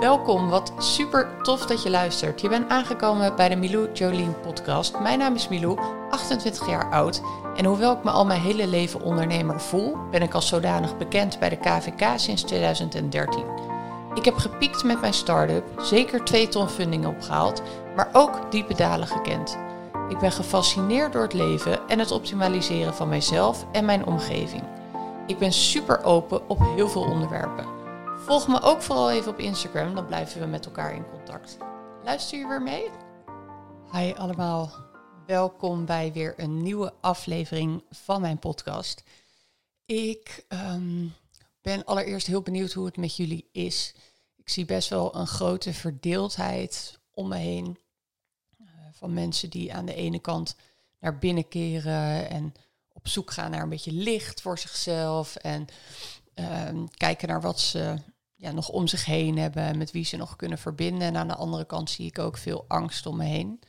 Welkom, wat super tof dat je luistert. Je bent aangekomen bij de Milou Jolien podcast. Mijn naam is Milou, 28 jaar oud. En hoewel ik me al mijn hele leven ondernemer voel, ben ik als zodanig bekend bij de KVK sinds 2013. Ik heb gepiekt met mijn start-up, zeker twee ton funding opgehaald, maar ook diepe dalen gekend. Ik ben gefascineerd door het leven en het optimaliseren van mijzelf en mijn omgeving. Ik ben super open op heel veel onderwerpen. Volg me ook vooral even op Instagram, dan blijven we met elkaar in contact. Luister je weer mee? Hi allemaal, welkom bij weer een nieuwe aflevering van mijn podcast. Ik ehm, ben allereerst heel benieuwd hoe het met jullie is. Ik zie best wel een grote verdeeldheid om me heen. Uh, van mensen die aan de ene kant naar binnen keren en op zoek gaan naar een beetje licht voor zichzelf. En kijken naar wat ze ja, nog om zich heen hebben, met wie ze nog kunnen verbinden. En aan de andere kant zie ik ook veel angst om me heen.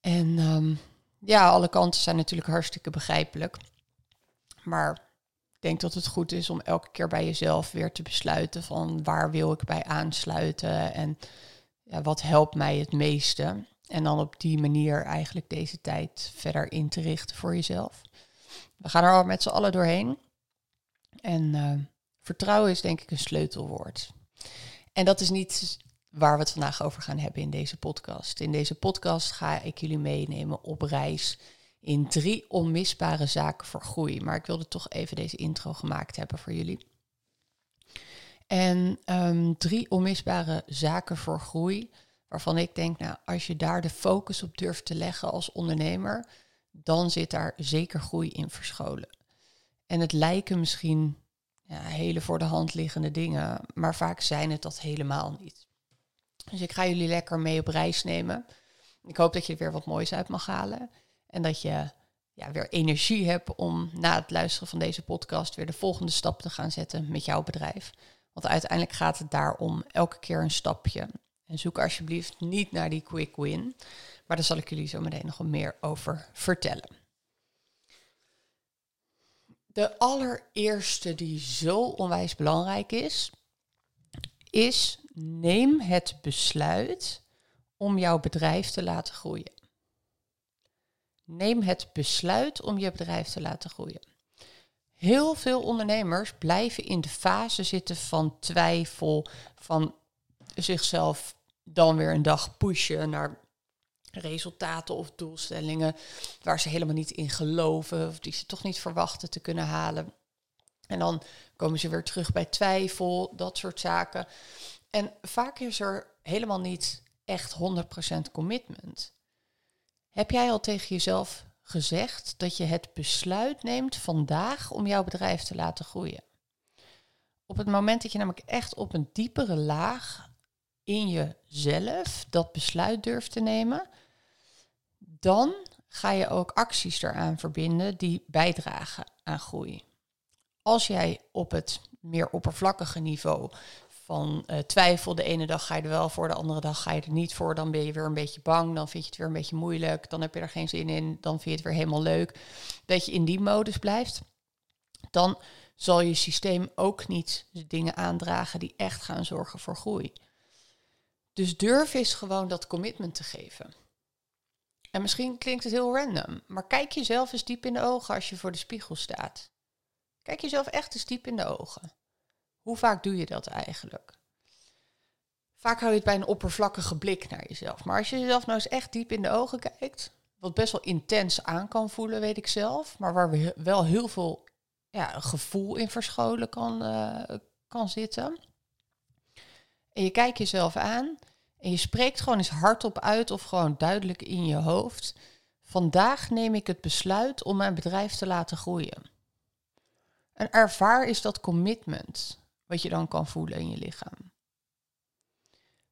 En um, ja, alle kanten zijn natuurlijk hartstikke begrijpelijk. Maar ik denk dat het goed is om elke keer bij jezelf weer te besluiten van waar wil ik bij aansluiten en ja, wat helpt mij het meeste. En dan op die manier eigenlijk deze tijd verder in te richten voor jezelf. We gaan er al met z'n allen doorheen. En uh, Vertrouwen is denk ik een sleutelwoord. En dat is niet waar we het vandaag over gaan hebben in deze podcast. In deze podcast ga ik jullie meenemen op reis in drie onmisbare zaken voor groei. Maar ik wilde toch even deze intro gemaakt hebben voor jullie. En um, drie onmisbare zaken voor groei, waarvan ik denk, nou, als je daar de focus op durft te leggen als ondernemer, dan zit daar zeker groei in verscholen. En het lijken misschien ja, hele voor de hand liggende dingen. Maar vaak zijn het dat helemaal niet. Dus ik ga jullie lekker mee op reis nemen. Ik hoop dat je er weer wat moois uit mag halen. En dat je ja, weer energie hebt om na het luisteren van deze podcast weer de volgende stap te gaan zetten met jouw bedrijf. Want uiteindelijk gaat het daarom elke keer een stapje. En zoek alsjeblieft niet naar die quick win. Maar daar zal ik jullie zo meteen nog meer over vertellen. De allereerste die zo onwijs belangrijk is, is neem het besluit om jouw bedrijf te laten groeien. Neem het besluit om je bedrijf te laten groeien. Heel veel ondernemers blijven in de fase zitten van twijfel, van zichzelf dan weer een dag pushen naar resultaten of doelstellingen waar ze helemaal niet in geloven of die ze toch niet verwachten te kunnen halen. En dan komen ze weer terug bij twijfel, dat soort zaken. En vaak is er helemaal niet echt 100% commitment. Heb jij al tegen jezelf gezegd dat je het besluit neemt vandaag om jouw bedrijf te laten groeien? Op het moment dat je namelijk echt op een diepere laag in jezelf dat besluit durft te nemen, dan ga je ook acties eraan verbinden die bijdragen aan groei. Als jij op het meer oppervlakkige niveau van uh, twijfel, de ene dag ga je er wel voor, de andere dag ga je er niet voor, dan ben je weer een beetje bang, dan vind je het weer een beetje moeilijk, dan heb je er geen zin in, dan vind je het weer helemaal leuk, dat je in die modus blijft, dan zal je systeem ook niet de dingen aandragen die echt gaan zorgen voor groei. Dus durf is gewoon dat commitment te geven. En misschien klinkt het heel random, maar kijk jezelf eens diep in de ogen als je voor de spiegel staat. Kijk jezelf echt eens diep in de ogen. Hoe vaak doe je dat eigenlijk? Vaak hou je het bij een oppervlakkige blik naar jezelf. Maar als je jezelf nou eens echt diep in de ogen kijkt, wat best wel intens aan kan voelen, weet ik zelf, maar waar we wel heel veel ja, gevoel in verscholen kan, uh, kan zitten. En je kijkt jezelf aan en je spreekt gewoon eens hardop uit of gewoon duidelijk in je hoofd. Vandaag neem ik het besluit om mijn bedrijf te laten groeien. En ervaar is dat commitment wat je dan kan voelen in je lichaam.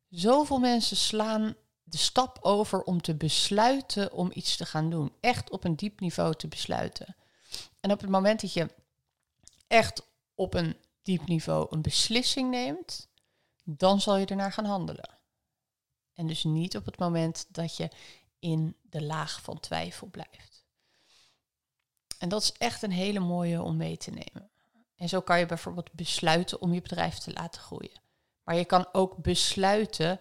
Zoveel mensen slaan de stap over om te besluiten om iets te gaan doen. Echt op een diep niveau te besluiten. En op het moment dat je echt op een diep niveau een beslissing neemt, dan zal je ernaar gaan handelen. En dus niet op het moment dat je in de laag van twijfel blijft. En dat is echt een hele mooie om mee te nemen. En zo kan je bijvoorbeeld besluiten om je bedrijf te laten groeien. Maar je kan ook besluiten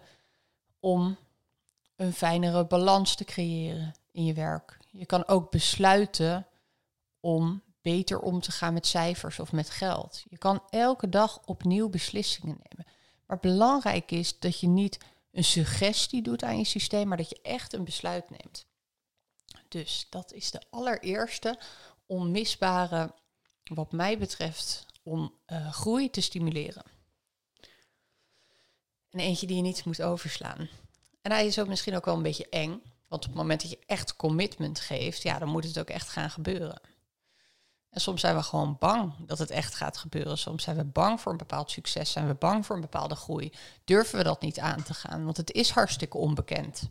om een fijnere balans te creëren in je werk. Je kan ook besluiten om beter om te gaan met cijfers of met geld. Je kan elke dag opnieuw beslissingen nemen. Maar belangrijk is dat je niet een suggestie doet aan je systeem, maar dat je echt een besluit neemt. Dus dat is de allereerste onmisbare, wat mij betreft, om uh, groei te stimuleren. En eentje die je niet moet overslaan. En hij is ook misschien ook wel een beetje eng, want op het moment dat je echt commitment geeft, ja, dan moet het ook echt gaan gebeuren. En soms zijn we gewoon bang dat het echt gaat gebeuren. Soms zijn we bang voor een bepaald succes, zijn we bang voor een bepaalde groei. Durven we dat niet aan te gaan, want het is hartstikke onbekend.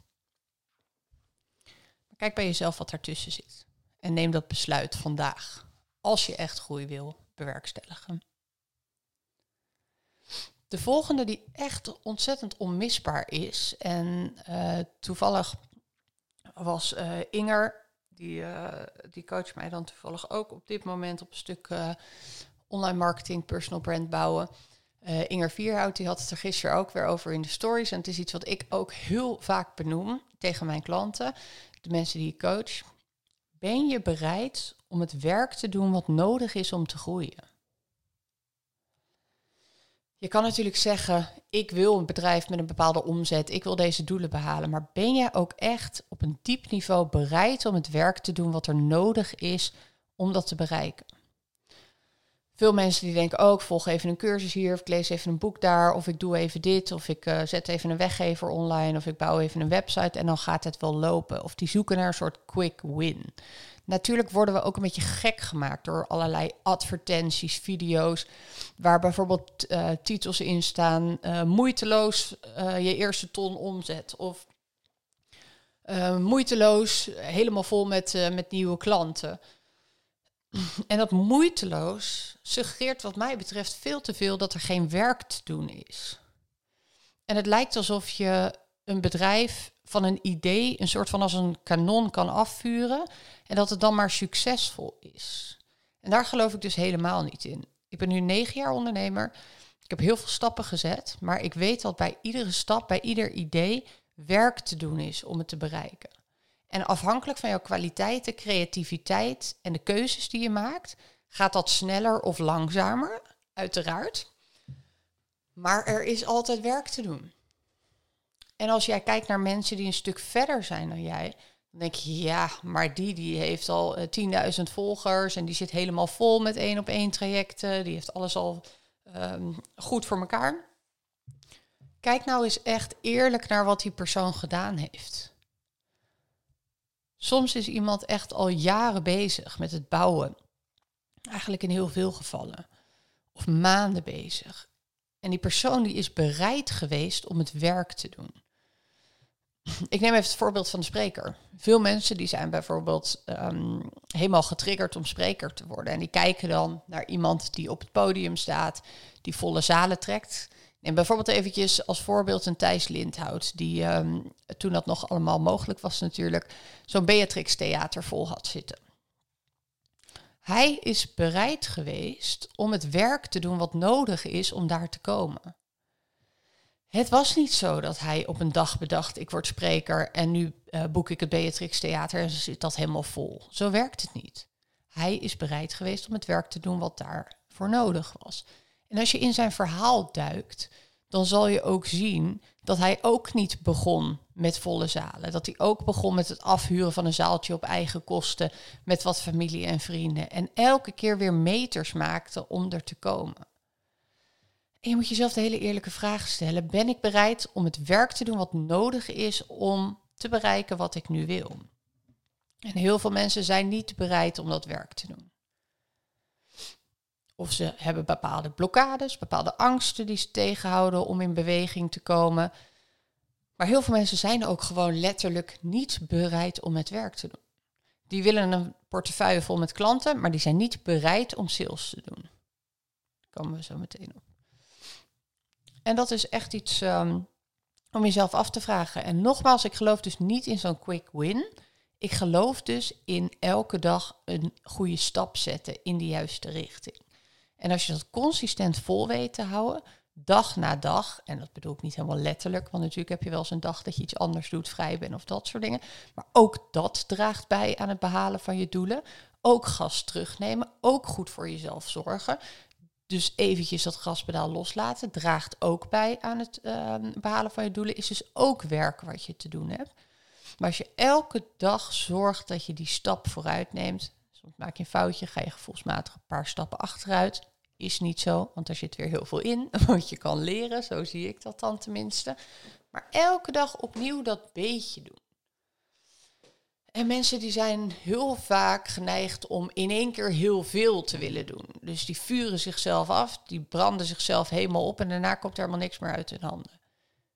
Maar kijk bij jezelf wat daartussen zit. En neem dat besluit vandaag, als je echt groei wil bewerkstelligen. De volgende die echt ontzettend onmisbaar is, en uh, toevallig was uh, Inger die, uh, die coacht mij dan toevallig ook op dit moment op een stuk uh, online marketing, personal brand bouwen. Uh, Inger Vierhout, die had het er gisteren ook weer over in de stories. En het is iets wat ik ook heel vaak benoem tegen mijn klanten, de mensen die ik coach. Ben je bereid om het werk te doen wat nodig is om te groeien? Je kan natuurlijk zeggen, ik wil een bedrijf met een bepaalde omzet, ik wil deze doelen behalen, maar ben jij ook echt op een diep niveau bereid om het werk te doen wat er nodig is om dat te bereiken? Veel mensen die denken, oh, ik volg even een cursus hier, of ik lees even een boek daar, of ik doe even dit, of ik uh, zet even een weggever online, of ik bouw even een website en dan gaat het wel lopen. Of die zoeken naar een soort quick win. Natuurlijk worden we ook een beetje gek gemaakt door allerlei advertenties, video's, waar bijvoorbeeld uh, titels in staan: uh, moeiteloos je eerste ton omzet. Of moeiteloos, helemaal vol met, met nieuwe klanten. En dat moeiteloos suggereert, wat mij betreft, veel te veel dat er geen werk te doen is. En het lijkt alsof je een bedrijf van een idee een soort van als een kanon kan afvuren en dat het dan maar succesvol is. En daar geloof ik dus helemaal niet in. Ik ben nu negen jaar ondernemer. Ik heb heel veel stappen gezet, maar ik weet dat bij iedere stap, bij ieder idee, werk te doen is om het te bereiken. En afhankelijk van jouw kwaliteiten, creativiteit en de keuzes die je maakt, gaat dat sneller of langzamer, uiteraard. Maar er is altijd werk te doen. En als jij kijkt naar mensen die een stuk verder zijn dan jij, dan denk je, ja, maar die, die heeft al 10.000 eh, volgers en die zit helemaal vol met één op één trajecten. Die heeft alles al um, goed voor elkaar. Kijk nou eens echt eerlijk naar wat die persoon gedaan heeft. Soms is iemand echt al jaren bezig met het bouwen. Eigenlijk in heel veel gevallen. Of maanden bezig. En die persoon die is bereid geweest om het werk te doen ik neem even het voorbeeld van de spreker. Veel mensen die zijn bijvoorbeeld um, helemaal getriggerd om spreker te worden. En die kijken dan naar iemand die op het podium staat, die volle zalen trekt. En bijvoorbeeld eventjes als voorbeeld een Thijs Lindhout, die um, toen dat nog allemaal mogelijk was natuurlijk, zo'n Beatrix Theater vol had zitten. Hij is bereid geweest om het werk te doen wat nodig is om daar te komen. Het was niet zo dat hij op een dag bedacht, ik word spreker en nu uh, boek ik het Beatrix Theater en zit dat helemaal vol. Zo werkt het niet. Hij is bereid geweest om het werk te doen wat daarvoor nodig was. En als je in zijn verhaal duikt, dan zal je ook zien dat hij ook niet begon met volle zalen. Dat hij ook begon met het afhuren van een zaaltje op eigen kosten met wat familie en vrienden. En elke keer weer meters maakte om er te komen. En je moet jezelf de hele eerlijke vraag stellen. Ben ik bereid om het werk te doen wat nodig is om te bereiken wat ik nu wil? En heel veel mensen zijn niet bereid om dat werk te doen. Of ze hebben bepaalde blokkades, bepaalde angsten die ze tegenhouden om in beweging te komen. Maar heel veel mensen zijn ook gewoon letterlijk niet bereid om het werk te doen. Die willen een portefeuille vol met klanten, maar die zijn niet bereid om sales te doen. Daar komen we zo meteen op. En dat is echt iets um, om jezelf af te vragen. En nogmaals, ik geloof dus niet in zo'n quick win. Ik geloof dus in elke dag een goede stap zetten in de juiste richting. En als je dat consistent vol weet te houden, dag na dag, en dat bedoel ik niet helemaal letterlijk, want natuurlijk heb je wel eens een dag dat je iets anders doet, vrij bent of dat soort dingen. Maar ook dat draagt bij aan het behalen van je doelen. Ook gas terugnemen, ook goed voor jezelf zorgen. Dus eventjes dat gaspedaal loslaten draagt ook bij aan het ehm, behalen van je doelen. Is dus ook werk wat je te doen hebt. Maar als je elke dag zorgt dat je die stap vooruit neemt, soms maak je een foutje, ga je gevoelsmatig een paar stappen achteruit. Is niet zo, want er zit weer heel veel in wat je kan leren. Zo zie ik dat dan tenminste. Maar elke dag opnieuw dat beetje doen. En mensen die zijn heel vaak geneigd om in één keer heel veel te willen doen. Dus die vuren zichzelf af, die branden zichzelf helemaal op en daarna komt er helemaal niks meer uit hun handen.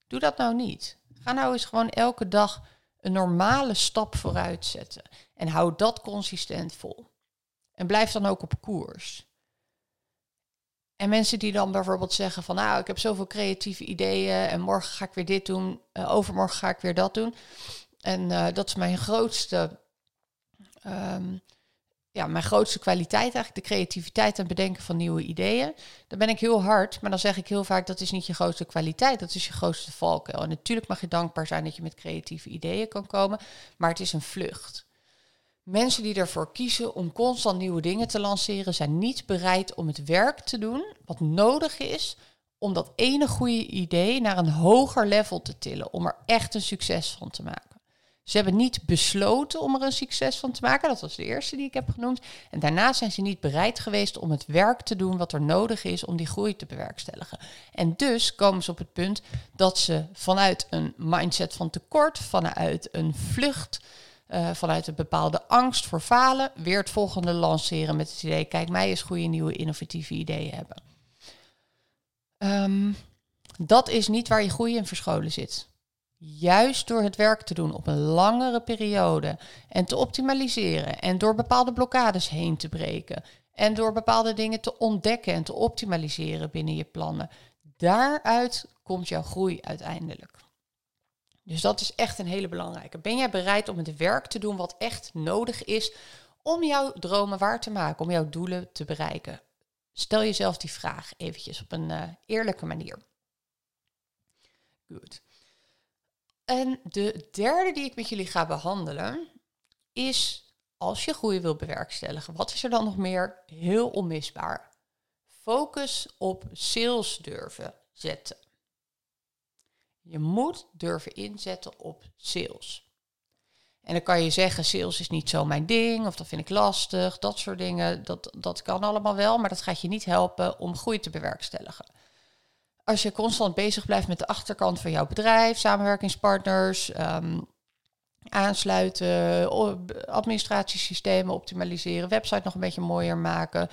Doe dat nou niet. Ga nou eens gewoon elke dag een normale stap vooruit zetten. En hou dat consistent vol. En blijf dan ook op koers. En mensen die dan bijvoorbeeld zeggen van nou, ik heb zoveel creatieve ideeën en morgen ga ik weer dit doen, uh, overmorgen ga ik weer dat doen. En uh, dat is mijn grootste, um, ja, mijn grootste kwaliteit eigenlijk, de creativiteit en bedenken van nieuwe ideeën. Dan ben ik heel hard, maar dan zeg ik heel vaak dat is niet je grootste kwaliteit, dat is je grootste valkuil. En natuurlijk mag je dankbaar zijn dat je met creatieve ideeën kan komen, maar het is een vlucht. Mensen die ervoor kiezen om constant nieuwe dingen te lanceren, zijn niet bereid om het werk te doen wat nodig is om dat ene goede idee naar een hoger level te tillen, om er echt een succes van te maken. Ze hebben niet besloten om er een succes van te maken. Dat was de eerste die ik heb genoemd. En daarna zijn ze niet bereid geweest om het werk te doen wat er nodig is om die groei te bewerkstelligen. En dus komen ze op het punt dat ze vanuit een mindset van tekort, vanuit een vlucht, uh, vanuit een bepaalde angst voor falen, weer het volgende lanceren met het idee: kijk, mij eens goede nieuwe innovatieve ideeën hebben. Um, dat is niet waar je groei in verscholen zit. Juist door het werk te doen op een langere periode en te optimaliseren en door bepaalde blokkades heen te breken en door bepaalde dingen te ontdekken en te optimaliseren binnen je plannen, daaruit komt jouw groei uiteindelijk. Dus dat is echt een hele belangrijke. Ben jij bereid om het werk te doen wat echt nodig is om jouw dromen waar te maken, om jouw doelen te bereiken? Stel jezelf die vraag eventjes op een uh, eerlijke manier. Goed. En de derde die ik met jullie ga behandelen is als je groei wil bewerkstelligen. Wat is er dan nog meer heel onmisbaar? Focus op sales durven zetten. Je moet durven inzetten op sales. En dan kan je zeggen, sales is niet zo mijn ding, of dat vind ik lastig, dat soort dingen. Dat, dat kan allemaal wel, maar dat gaat je niet helpen om groei te bewerkstelligen als je constant bezig blijft met de achterkant van jouw bedrijf, samenwerkingspartners, um, aansluiten, administratiesystemen optimaliseren, website nog een beetje mooier maken,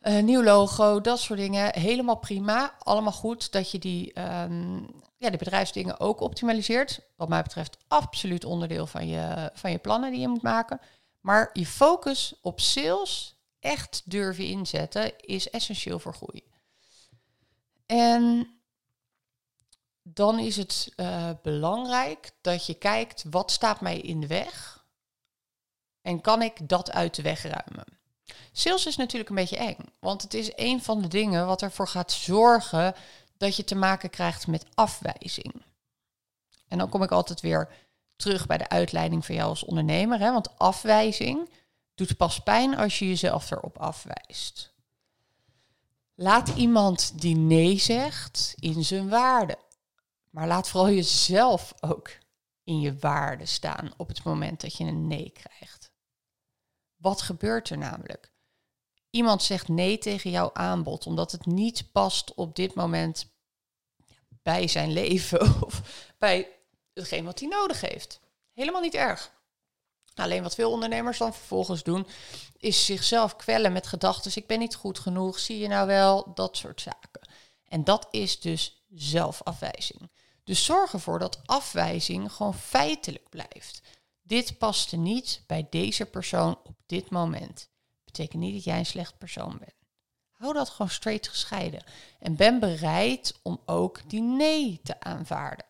een nieuw logo, dat soort dingen, helemaal prima, allemaal goed dat je die, um, ja, de bedrijfsdingen ook optimaliseert. Wat mij betreft absoluut onderdeel van je, van je plannen die je moet maken. Maar je focus op sales echt durven inzetten is essentieel voor groei. En dan is het uh, belangrijk dat je kijkt wat staat mij in de weg en kan ik dat uit de weg ruimen. Sales is natuurlijk een beetje eng, want het is een van de dingen wat ervoor gaat zorgen dat je te maken krijgt met afwijzing. En dan kom ik altijd weer terug bij de uitleiding van jou als ondernemer, hè? want afwijzing doet pas pijn als je jezelf erop afwijst. Laat iemand die nee zegt in zijn waarde. Maar laat vooral jezelf ook in je waarde staan op het moment dat je een nee krijgt. Wat gebeurt er namelijk? Iemand zegt nee tegen jouw aanbod omdat het niet past op dit moment bij zijn leven of bij hetgeen wat hij nodig heeft. Helemaal niet erg. Alleen wat veel ondernemers dan vervolgens doen, is zichzelf kwellen met gedachten. Ik ben niet goed genoeg, zie je nou wel, dat soort zaken. En dat is dus zelfafwijzing. Dus zorg ervoor dat afwijzing gewoon feitelijk blijft. Dit paste niet bij deze persoon op dit moment. Betekent niet dat jij een slecht persoon bent. Hou dat gewoon straight gescheiden. En ben bereid om ook die nee te aanvaarden.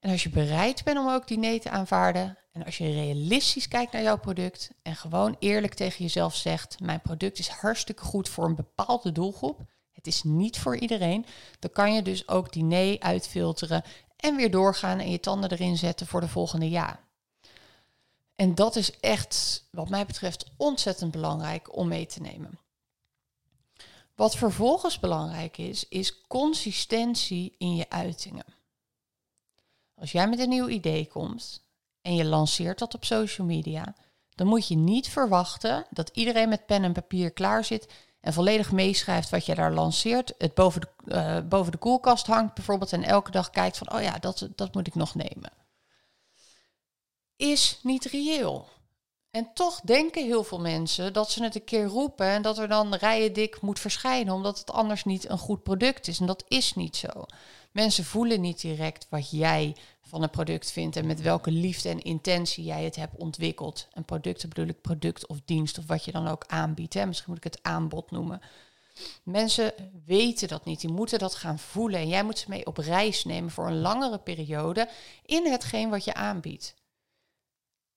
En als je bereid bent om ook die nee te aanvaarden, en als je realistisch kijkt naar jouw product en gewoon eerlijk tegen jezelf zegt: Mijn product is hartstikke goed voor een bepaalde doelgroep. Het is niet voor iedereen. Dan kan je dus ook die nee uitfilteren en weer doorgaan en je tanden erin zetten voor de volgende ja. En dat is echt, wat mij betreft, ontzettend belangrijk om mee te nemen. Wat vervolgens belangrijk is, is consistentie in je uitingen. Als jij met een nieuw idee komt en je lanceert dat op social media, dan moet je niet verwachten dat iedereen met pen en papier klaar zit en volledig meeschrijft wat je daar lanceert, het boven de, uh, boven de koelkast hangt bijvoorbeeld en elke dag kijkt van, oh ja, dat, dat moet ik nog nemen. Is niet reëel. En toch denken heel veel mensen dat ze het een keer roepen en dat er dan rijen dik moet verschijnen, omdat het anders niet een goed product is. En dat is niet zo. Mensen voelen niet direct wat jij van een product vindt en met welke liefde en intentie jij het hebt ontwikkeld. En producten bedoel ik product of dienst of wat je dan ook aanbiedt. Hè. Misschien moet ik het aanbod noemen. Mensen weten dat niet, die moeten dat gaan voelen. En jij moet ze mee op reis nemen voor een langere periode in hetgeen wat je aanbiedt.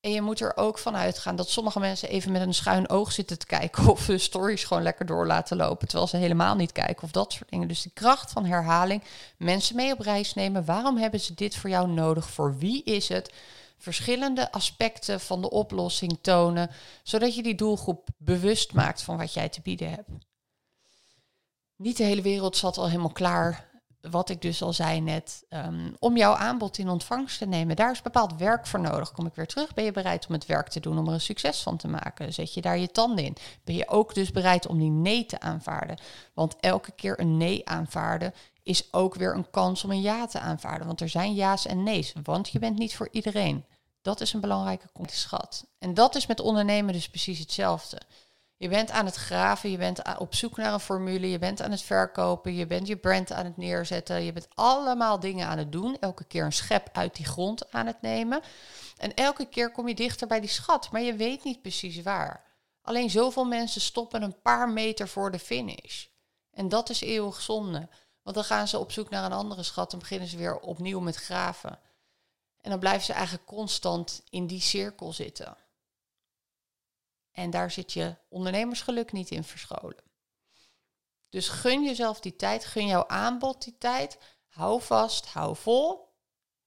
En je moet er ook van uitgaan dat sommige mensen even met een schuin oog zitten te kijken of hun stories gewoon lekker door laten lopen, terwijl ze helemaal niet kijken of dat soort dingen. Dus de kracht van herhaling, mensen mee op reis nemen. Waarom hebben ze dit voor jou nodig? Voor wie is het? Verschillende aspecten van de oplossing tonen, zodat je die doelgroep bewust maakt van wat jij te bieden hebt. Niet de hele wereld zat al helemaal klaar wat ik dus al zei net, um, om jouw aanbod in ontvangst te nemen. Daar is bepaald werk voor nodig. Kom ik weer terug, ben je bereid om het werk te doen om er een succes van te maken? Zet je daar je tanden in? Ben je ook dus bereid om die nee te aanvaarden? Want elke keer een nee aanvaarden is ook weer een kans om een ja te aanvaarden. Want er zijn ja's en nee's, want je bent niet voor iedereen. Dat is een belangrijke schat. En dat is met ondernemen dus precies hetzelfde. Je bent aan het graven, je bent op zoek naar een formule, je bent aan het verkopen, je bent je brand aan het neerzetten, je bent allemaal dingen aan het doen, elke keer een schep uit die grond aan het nemen. En elke keer kom je dichter bij die schat, maar je weet niet precies waar. Alleen zoveel mensen stoppen een paar meter voor de finish. En dat is eeuwig zonde, want dan gaan ze op zoek naar een andere schat en beginnen ze weer opnieuw met graven. En dan blijven ze eigenlijk constant in die cirkel zitten. En daar zit je ondernemersgeluk niet in verscholen. Dus gun jezelf die tijd, gun jouw aanbod die tijd. Hou vast, hou vol.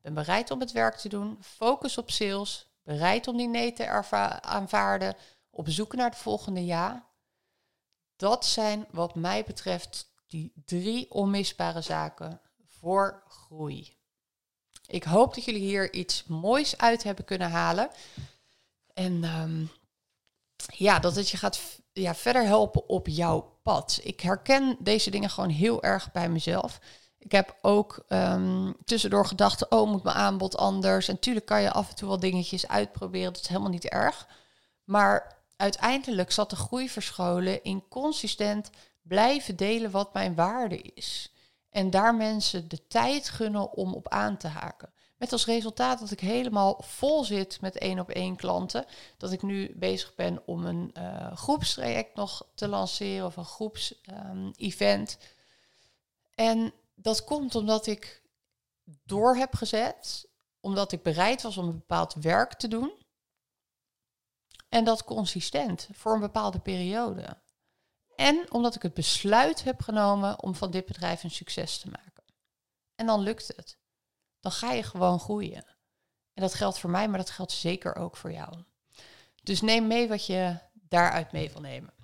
Ben bereid om het werk te doen. Focus op sales. Bereid om die nee te aanvaarden. Op zoek naar het volgende ja. Dat zijn wat mij betreft die drie onmisbare zaken voor groei. Ik hoop dat jullie hier iets moois uit hebben kunnen halen. En um, ja, dat het je gaat ja, verder helpen op jouw pad. Ik herken deze dingen gewoon heel erg bij mezelf. Ik heb ook um, tussendoor gedacht, oh, moet mijn aanbod anders? En natuurlijk kan je af en toe wel dingetjes uitproberen, dat is helemaal niet erg. Maar uiteindelijk zat de groei verscholen in consistent blijven delen wat mijn waarde is. En daar mensen de tijd gunnen om op aan te haken. Met als resultaat dat ik helemaal vol zit met één op één klanten. Dat ik nu bezig ben om een uh, groepstraject nog te lanceren of een groeps-event. Ehm, en dat komt omdat ik door heb gezet, omdat ik bereid was om een bepaald werk te doen. En dat consistent voor een bepaalde periode. En omdat ik het besluit heb genomen om van dit bedrijf een succes te maken. En dan lukt het dan ga je gewoon groeien. En dat geldt voor mij, maar dat geldt zeker ook voor jou. Dus neem mee wat je daaruit mee wil nemen.